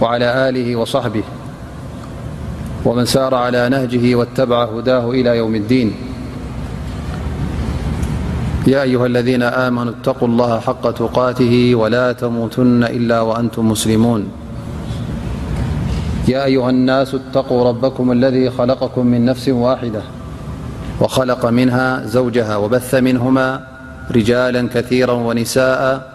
وعلى له وصحبه ومن سار على نهجه واتبع هداه إلى يوم الدينياأها الذين آمنوا تقوا الله حق اته ولا تموتن إلا وأنتم مسلمونياأيها الناس اتقو ربكم الذي خلم من نفسواحدة وخلق منها زوجها وب منهما رجالا كثيرا ونساءا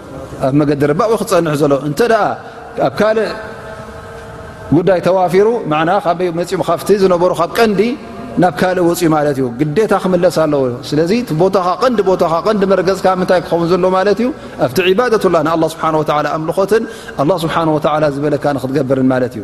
ኣብ መገዲ ረባዊ ክፀንሕ ዘሎ እንተ ኣብ ካልእ ጉዳይ ተዋፊሩ ና ካበይ መፂኡ ካብቲ ዝነበሩ ካብ ቀንዲ ናብ ካልእ ወፅኡ ማለት እዩ ግዴታ ክምለስ ኣለዎ ስለዚ ቦታኻ ቀንዲ ቦታኻ ቀንዲ መርገፅካ ምንታይ ክኸውን ዘሎ ማለት እዩ ኣብቲ ዕባደትላ ንኣ ስብሓ ኣምልኾትን ስብሓ ዝበለካ ንክትገብርን ማለት እዩ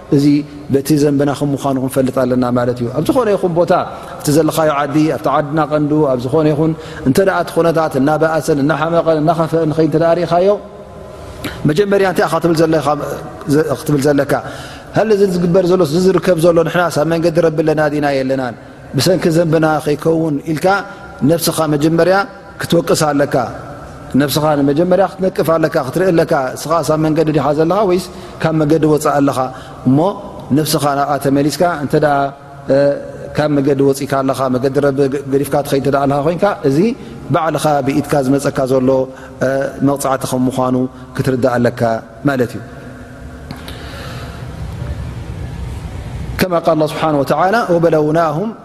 እዚ በቲ ዘንብና ከም ምኳኑ ክንፈልጥ ኣለና ማለት እዩ ኣብ ዝኾነ ይኹን ቦታ እቲ ዘለኻዮ ዓዲ ኣብቲ ዓድና ቀንዱ ኣብ ዝኾነ ይኹን እንተ እቲ ኩነታት እናበእሰን እናሓመቐን እናኸፍአን ንኸይ እተ ርኢኻዮ መጀመርያ እንታይ ኻ ክትብል ዘለካ ሃለ እዚ ዝግበር ዘሎ ዝርከብ ዘሎ ንሕናስ ኣብ መንገዲ ረቢ ኣለና ዲና የለናን ብሰንኪ ዘንብና ከይከውን ኢልካ ነብስኻ መጀመርያ ክትወቅስ ኣለካ ነብስኻ ንመጀመርያ ክትነቅፍ ኣለካ ክትርኢ ኣለካ እስኻ ሳብ መንገዲ ዲኻ ዘለኻ ወይስ ካብ መገዲ ወፃእ ኣለኻ እሞ ነብስኻ ናብኣ ተመሊስካ እንተ ካብ መገዲ ወፂእካ ኣለኻ መገዲ ረቢ ገዲፍካ ትኸይ እተ ኣለኻ ኮይንካ እዚ ባዕልኻ ብኢትካ ዝመፀካ ዘሎ መቕፃዕቲ ከም ምዃኑ ክትርዳእ ኣለካ ማለት እዩ ከማ ቃል ስብሓን ወተላ ወበለውናም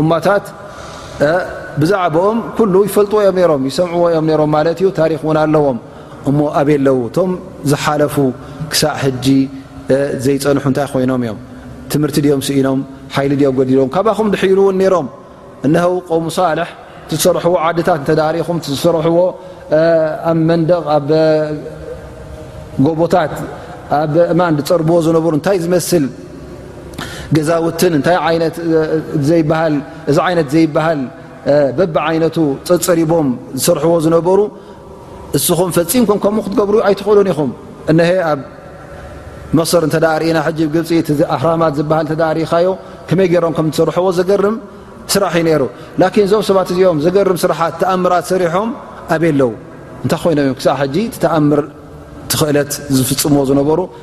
እማታት ብዛዕባኦም ኩሉ ይፈልጥዎ እዮም ነሮም ይሰምዕዎ እዮም ነሮም ማለት እዩ ታሪክ እውን ኣለዎም እሞ ኣበይ ኣለው እቶም ዝሓለፉ ክሳዕ ሕጂ ዘይፀንሑ እንታይ ኮይኖም እዮም ትምህርቲ ድኦም ስኢኖም ሓይሊ ድኦም ጎዲሎም ካባኹም ድሕይሉ እውን ነሮም እነሀው ቆሙ ሳልሕ ትዝሰርሕዎ ዓድታት እንተዳሪኹም ዝሰርሕዎ ኣብ መንደቕ ኣብ ጎቦታት ኣብ እማን ዝፀርብዎ ዝነብሩ እንታይ ዝመስል ገዛውትን እታይ እዚ ይነት ዘይበሃል በቢ ዓይነቱ ፀፀሪቦም ዝሰርሕዎ ዝነበሩ እስኹም ፈፂምኩም ከምኡ ክትገብሩ ኣይትኽእሉን ኢኹም እሀ ኣብ መር እተ ርእና ግብፂ ኣህራማት ዝበሃል እተ ርኢኻዮ ከመይ ገሮም ከም ዝሰርሕዎ ዘገርም ስራሕ እዩ ነይሩ ላን እዞም ሰባት እዚኦም ዘገርም ስራሓት ተኣምራት ሰሪሖም ኣበይ ኣለው እንታይ ኮይኖም እዮም ክሳብ ሕጂ ተኣምር ትኽእለት ዝፍፅምዎ ዝነበሩ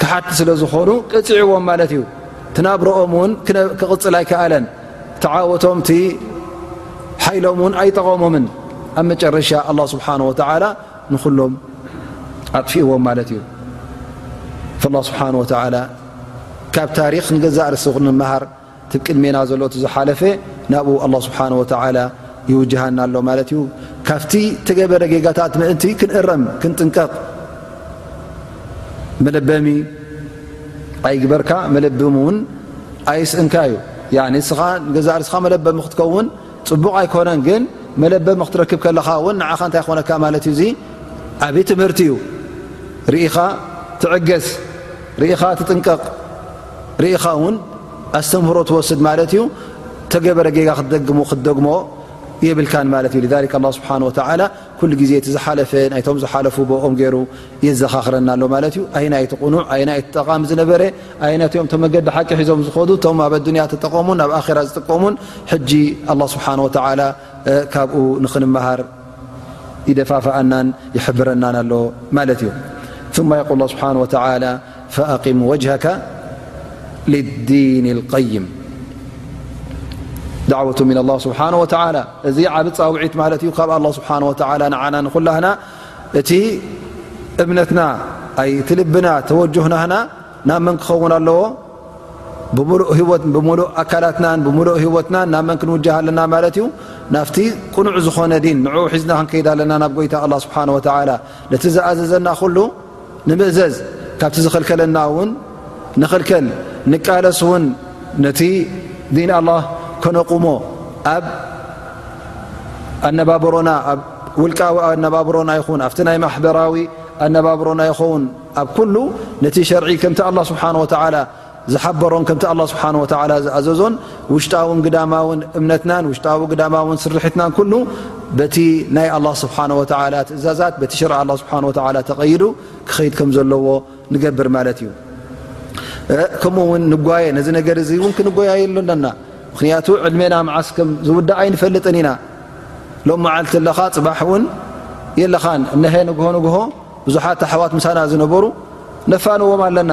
ክሓድቲ ስለ ዝኾኑ ቅፂዕዎም ማለት እዩ ትናብረኦም ውን ክቕፅል ኣይከኣለን ተዓወቶም ቲ ሓይሎም ውን ኣይጠቐሞምን ኣብ መጨረሻ ኣላ ስብሓን ወተላ ንኹሎም ኣጥፊእዎም ማለት እዩ ላ ስብሓን ወተላ ካብ ታሪክ ንገዛእ ርሲ ክንመሃር እቲ ቅድሜና ዘሎ እቲ ዝሓለፈ ናብኡ ኣላ ስብሓን ወተዓላ ይውጅሃና ኣሎ ማለት እዩ ካብቲ ተገበረ ጌጋታት ምእንቲ ክንእረም ክንጥንቀቕ መለበሚ ኣይግበርካ መለብም እውን ኣይስእንካ እዩ ንስኻ ገዛእ ርስኻ መለበሚ ክትከውን ፅቡቕ ኣይኮነን ግን መለበሚ ክትረክብ ከለኻ እውን ንዓኻ እንታይ ኮነካ ማለት እዩ እዙ ዓብዪ ትምህርቲ እዩ ርኢኻ ትዕገስ ርኢኻ ትጥንቀቕ ርኢኻ እውን ኣስተምህሮ ትወስድ ማለት እዩ ተገበረ ጌጋ ክትደግሙ ክትደግሞ የብልካን ማለት እዩ ذ ه ስብሓ ወ ኩሉ ግዜ እቲ ዝሓለፈ ናይቶም ዝሓለፉ ብኦም ገይሩ የዘኻኽረና ኣሎ ማለት እዩ ኣይናይ ቲ ቕኑዕ ኣይናይ እቲ ጠቓሚ ዝነበረ ኣይናትኦም ቶም መገዲ ሓቂ ሒዞም ዝኸዱ እቶም ኣብ ኣዱንያ ተጠቐሙን ኣብ ኣራ ዝጥቀሙን ሕጂ ኣላ ስብሓን ወ ካብኡ ንክንመሃር ይደፋፍኣናን ይሕብረናን ኣሎ ማለት እዩ ማ የቁል ስብሓ ወ ፈኣቂም ወጅሀከ ሊዲን ልቀይም ዳዕወቱ ምና ላ ስብሓን ወተላ እዚ ዓብ ፃውዒት ማለት እዩ ካብ ኣላ ስብሓን ወተላ ንዓና ንኩላህና እቲ እምነትና ኣይ እቲ ልብና ተወጅህናህና ናብ መን ክኸውን ኣለዎ ብሙሉእ ህወት ብሙሉእ ኣካላትናን ብሙሉእ ህወትናን ናብ መን ክንውጃሃ ኣለና ማለት እዩ ናብቲ ቅኑዕ ዝኾነ ዲን ንዕኡ ሒዝና ክንከይዳ ኣለና ናብ ጎይታ ኣላ ስብሓን ወተላ ነቲ ዝኣዘዘና ኩሉ ንምእዘዝ ካብቲ ዝኸልከለና ውን ንኽልከል ንቃለስ ውን ነቲ ዲን ኣላ ከነቑሞ ኣብ ኣነባብሮና ኣብ ውልቃዊ ኣነባብሮና ይኹን ኣብቲ ናይ ማሕበራዊ ኣነባብሮና ይኸውን ኣብ ኩሉ ነቲ ሸርዒ ከምቲ ኣላ ስብሓን ወተዓላ ዝሓበሮን ከምቲ ኣላ ስብሓን ወተላ ዝኣዘዞን ውሽጣውን ግዳማውን እምነትናን ውሽጣዊ ግዳማውን ስርሒትናን ኩሉ በቲ ናይ ኣላ ስብሓን ወተላ ትእዛዛት በቲ ሽር ኣላ ስብሓ ወላ ተቐይዱ ክኸይድ ከም ዘለዎ ንገብር ማለት እዩ ከምኡ ውን ንጓየ ነዚ ነገር እዚ እውን ክንጎያየ ሎ ኣለና ምክንያቱ ዕድሜና መዓስ ከም ዝውዳእ ኣይንፈልጥን ኢና ሎም መዓልቲ ኣለኻ ፅባሕ እውን የለኻን እነሀ ንግሆ ንግሆ ብዙሓት ኣሕዋት ምሳና ዝነበሩ ነፋንዎም ኣለና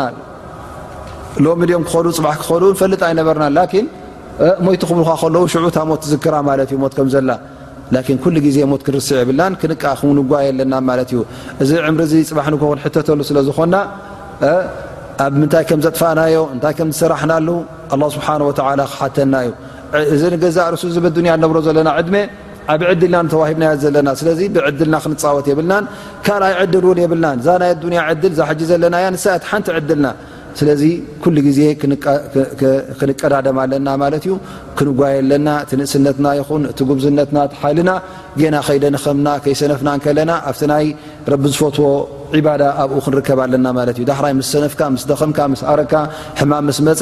ሎሚ ድኦም ክኸዱ ፅባሕ ክኸዱ ንፈልጥ ኣይነበርና ላኪን ሞይቲ ክብልካ ከለዉ ሽዑ እታ ሞት ትዝክራ ማለት እዩ ሞት ከም ዘላ ላኪን ኩሉ ግዜ ሞት ክንርስዕ የብልናን ክንቃ ክንጓየ ኣለና ማለት እዩ እዚ ዕምሪ እዚ ፅባሕ ንግሆ ክንሕተተሉ ስለ ዝኾና ኣብ ምንታይ ከም ዘጥፋእናዮ እንታይ ከም ዝሰራሕናሉ ኣላ ስብሓን ወተዓላ ክሓተና እዩ እዚ ንገዛእ ርእሱ እዚ በዱንያ ንነብሮ ዘለና ዕድመ ዓቢ ዕድል ኢና ተዋሂብናያ ዘለና ስለዚ ብዕድልና ክንጻወት የብልናን ካልኣይ ዕድል እውን የብልናን እዛ ናይ ኣዱንያ ዕድል እዛ ሕጂ ዘለና እያ ንሳ እቲ ሓንቲ ዕድልና ስለዚ ኩሉ ግዜ ክንቀዳደም ኣለና ማለት እዩ ክንጓየ ኣለና እቲ ንእስነትና ይኹን እቲ ጉብዝነትና እቲ ሓይልና ገና ከይደንኸምና ከይሰነፍና ከለና ኣብቲ ናይ ረቢ ዝፈትዎ ዒባዳ ኣብኡ ክንርከብ ኣለና ማለት እዩ ዳሕራይ ምስ ሰነፍካ ምስ ደኸምካ ምስ ኣረካ ሕማም ምስ መፀ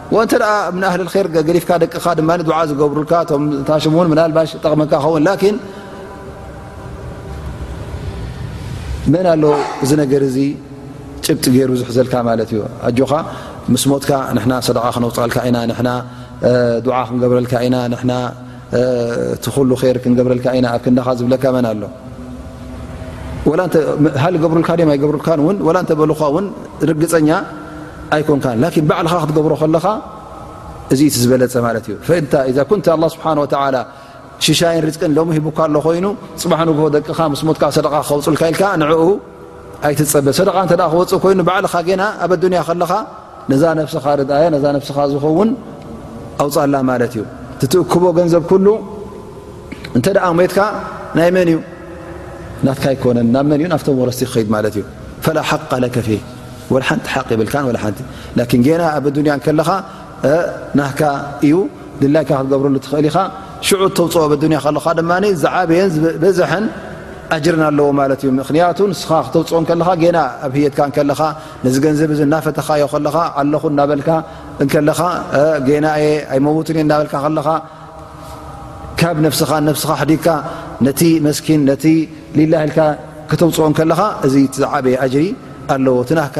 ወእንተ እብን ኣህሊ ር ገገዲፍካ ደቅኻ ድማ ድዓ ዝገብሩልካ ቶም ታሽም ውን ናባሽ ጠቕመካ ኸውን ላኪን መን ኣሎ እዚ ነገር እዚ ጭብጢ ገይሩ ዝሕዘልካ ማለት እዩ ኣጆኻ ምስ ሞትካ ንና ሰደቃ ክነውፃልካ ኢና ንና ድዓ ክንገብረልካ ኢና እቲ ኩሉ ር ክንገብረልካ ኢና ኣብ ክንዳኻ ዝብለካ መን ኣሎ ሃ ገብሩልካ ም ኣይገብሩልካ ላ እተበልኻ ውን ርግፀኛ ኣይኮንካ ላን ባዕልኻ ክትገብሮ ከለኻ እዚ እቲ ዝበለፀ ማለት እዩ እዛ ኩን ኣ ስብሓ ሽሻይን ርዝቅን ሎሚ ሂቡካ ኣሎ ኮይኑ ፅባሕ ንግሆ ደቅኻ ምስ ሞትካ ሰደቃ ክኸውፅልካ ኢልካ ን ኣይትፀበ ሰደቃ እተ ክወፅእ ኮይኑ ባዕልኻ ገና ኣብ ኣዱንያ ከለኻ ነዛ ነብስኻ ርድኣያ ነዛ ነብስኻ ዝኸውን ኣውፃላ ማለት እዩ ትትእክቦ ገንዘብ ኩሉ እንተ ደኣ ሞትካ ናይ መን እዩ ናትካ ኣይኮነን ናብ መን እዩ ናብቶም ወረስቲ ክኸይድ ማለት እዩ ፈላ ሓቃ ለከፊ ወላ ሓንቲ ሓቂ ይብልካ ወላ ሓንቲ ላኪን ገና ኣብ ኣዱንያ ከለኻ ናህካ እዩ ድላይካ ክትገብረሉ ትኽእል ኢኻ ሽዑ ተውፅኦ ኣብዱንያ ከለካ ድማ ዝዓበየን ዝበዘሐን ኣጅርን ኣለዎ ማለት እዩ ምክንያቱ ንስኻ ክተውፅኦ ከለኻ ና ኣብ ህየትካ ከለኻ ነዚ ገንዘብ እዚ እናፈተኻዮ ከለኻ ኣለኹ እናበልካ ከለኻ ና እየ ኣይመውትን እየ እናበልካ ከለኻ ካብ ነፍስኻ ነፍስኻ ሕዲግካ ነቲ መስኪን ነቲ ሊላ ኢልካ ክተውፅኦ ከለኻ እዚ ዝዓበየ ኣጅሪ ኣለዎ ትናህካ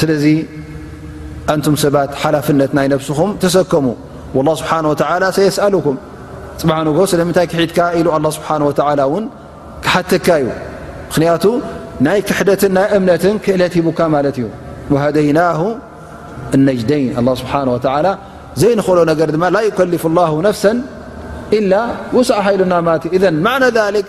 ስለዚ ኣንቱም ሰባት ሓላፍነት ናይ ነብስኹም ተሰከሙ ላ ስብሓን ወተላ ሰየስኣሉኩም ፅባሕ ንግሆ ስለምንታይ ክሒድካ ኢሉ ኣላ ስብሓን ወተላ እውን ክሓተካ እዩ ምኽንያቱ ናይ ክሕደትን ናይ እምነትን ክእለት ሂቡካ ማለት እዩ ወሃደይና እነጅደይን ኣላ ስብሓን ወተላ ዘይንኽእሎ ነገር ድማ ላ ዩከልፍ ላ ነፍሰን ኢላ ውስኣ ሓይሉና ማት እዩ እዘ ማዕና ሊክ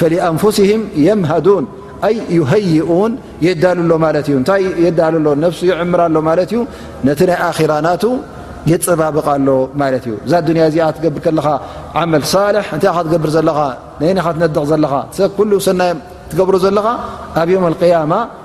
ፈሊኣንፍስህም የምሃዱን ኣይ ዩሀይኡን የዳሉ ኣሎ ማለት እዩ እንታይ የዳሉ ኣሎ ነፍሱ ይዕምር ኣሎ ማለት እዩ ነቲ ናይ ኣራ ናቱ የፀባብቃ ኣሎ ማለት እዩ እዛ ዱንያ እዚኣ ትገብር ከለኻ ዓመል ሳልሕ እንታይ ካ ትገብር ዘለኻ ነይኒኻ ትነድቕ ዘለኻ ሰብ ኩሉ ሰናይ ትገብሩ ዘለኻ ኣብ ዮም ኣልቅያማ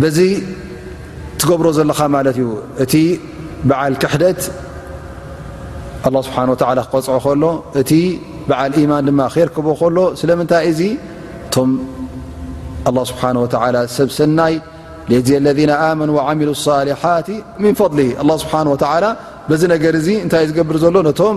በዚ ትገብሮ ዘለኻ ማለት እዩ እቲ በዓል ክሕደት ኣላ ስብሓን ወተላ ክቐፅዖ ከሎ እቲ በዓል ኢማን ድማ ክርክቦ ከሎ ስለምንታይ እዚ እቶም ኣላ ስብሓን ወተላ ሰብ ሰናይ ሌዚ ለذና ኣመኑ ዓሚሉ ሳሊሓት ምን ፈضሊ ኣላ ስብሓን ወተላ በዚ ነገር እዚ እንታይ እዩ ዝገብር ዘሎ ነቶም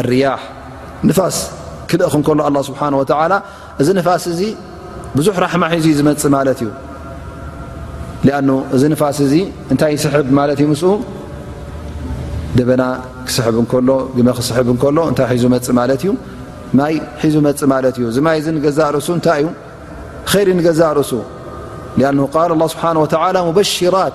ኣርያሕ ንፋስ ክልእኽ እንከሎ ኣላ ስብሓን ወተዓላ እዚ ንፋስ እዚ ብዙሕ ራሕማ ሒዙ ዝመፅ ማለት እዩ ሊኣኑ እዚ ንፋስ እዚ እንታይ ይስሕብ ማለት እዩ ምስኡ ደበና ክስሕብ እንከሎ ግመ ክስሕብ እንከሎ እንታይ ሒዙ መፅ ማለት እዩ ማይ ሒዙ መፅ ማለት እዩ እዚ ማይ እዚ ንገዛእ ርእሱ እንታይ እዩ ኸይሪ ንገዛእ ርእሱ ሊኣን ቃል ኣላ ስብሓን ወተዓላ ሙበሽራት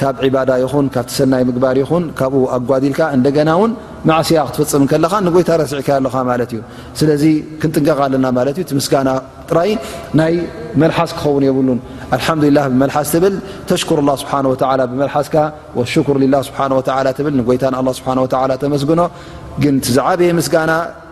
ካብ ዒባዳ ይኹን ካብቲ ሰናይ ምግባር ይኹን ካብኡ ኣጓዲልካ እንደገና እውን ማዕስያ ክትፍፅም ከለኻ ንጎይታ ረሲዕካ ኣለኻ ማለት እዩ ስለዚ ክንጥንቀቕ ኣለና ማለት እዩ እቲ ምስጋና ጥራይ ናይ መልሓስ ክኸውን የብሉን ኣልሓምዱላ ብመልሓስ ትብል ተሽኩር ላ ስብሓ ወ ብመልሓስካ ሽኩር ላ ስብሓ ወ ትብል ንጎይታ ን ስብሓ ወ ተመስግኖ ግን እቲ ዝዓበየ ምስጋና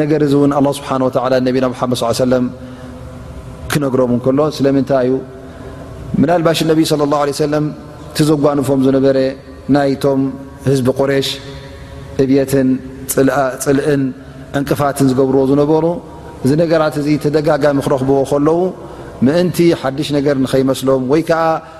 ነገር እዚ እውን ኣላ ስብሓን ወተላ ነቢና ሓመድ ስ ሰለም ክነግሮም እንከሎ ስለምንታይ እዩ ምናልባሽ ነቢይ ስለ ላ ለ ሰለም ቲዘጓንፎም ዝነበረ ናይቶም ህዝቢ ቁሬሽ እብትን ፅልእን ዕንቅፋትን ዝገብርዎ ዝነበሩ እዚ ነገራት እዚ ተደጋጋሚ ክረኽብዎ ከለዉ ምእንቲ ሓድሽ ነገር ንኸይመስሎም ወይ ከዓ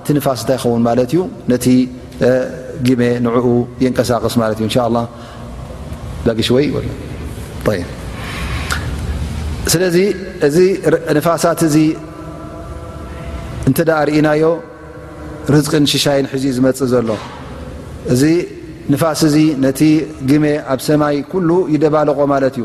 እቲ ንፋስ እንታይ ይኸውን ማለት እዩ ነቲ ጊመ ንዕኡ የንቀሳቅስ ማለት እዩ እንሻ ላ ዳጊሽወይ ይበሉ ስለዚ እዚ ንፋሳት እዚ እንተ ርእናዮ ርዝቅን ሽሻይን ሕዚ ዝመፅእ ዘሎ እዚ ንፋስ እዚ ነቲ ግመ ኣብ ሰማይ ኩሉ ይደባለቆ ማለት እዩ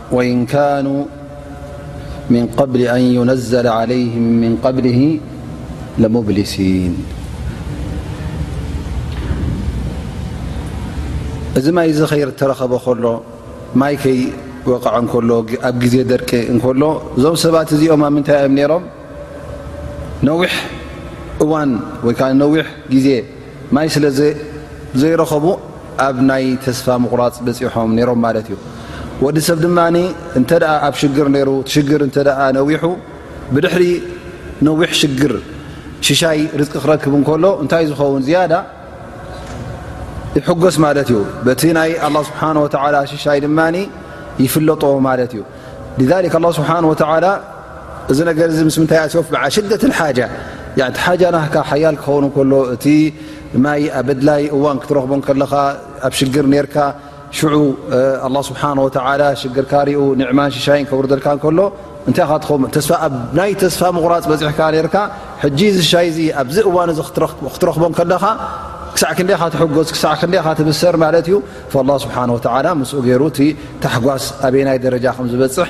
ወእን ካኑ ምን ቐብል ኣን ዩነዘለ ዓለይህም ምን ቐብሊ ለሙብሊሲን እዚ ማይ እዚ ከይተረኸበ ከሎ ማይ ከይወቕዐ እንከሎ ኣብ ግዜ ደርቂ እንከሎ እዞም ሰባት እዚኦም ኣብ ምንታይ እዮም ነይሮም ነዊሕ እዋን ወይ ከዓ ነዊሕ ግዜ ማይ ስለ ዘይረኸቡ ኣብ ናይ ተስፋ ምቑራፅ በፂሖም ነይሮም ማለት እዩ ወዲ ሰብ ድማ እንተ ኣብ ሽግር ነይሩ ሽግር እንተ ነዊሑ ብድሕሪ ነዊሕ ሽግር ሽሻይ ርዝቂ ክረክብ እንከሎ እንታይ ዝኸውን ዝያዳ ይሕጎስ ማለት እዩ በቲ ናይ ኣላ ስብሓን ወተላ ሽሻይ ድማ ይፍለጦ ማለት እዩ ሊክ ኣላ ስብሓን ወተላ እዚ ነገር እዚ ምስ ምንታይ ኣስዮፍ ብዓ ሽደት ሓጃ እቲ ሓጃ ናካ ሓያል ክኸውን ከሎ እቲ ማይ ኣብድላይ እዋን ክትረኽቦ ከለኻ ኣብ ሽግር ነርካ ሽዑ ኣላ ስብሓን ወተላ ሽግርካሪኡ ንዕማን ሽሻይን ከውርደልካ ከሎ እንታይ ኻ ትኸው ተስፋ ኣብ ናይ ተስፋ ምቑራፅ በፅሕካ ነርካ ሕጂ እዚ ሽሻይ እዚ ኣብዚ እዋን እዚ ክትረኽቦ ከለኻ ክሳዕ ክንደኻ ትሕጎስ ክሳዕ ክንደኻ ትብሰር ማለት እዩ ላ ስብሓን ወተላ ምስኡ ገይሩ እቲ ታሕጓስ ኣበይናይ ደረጃ ከም ዝበፅሕ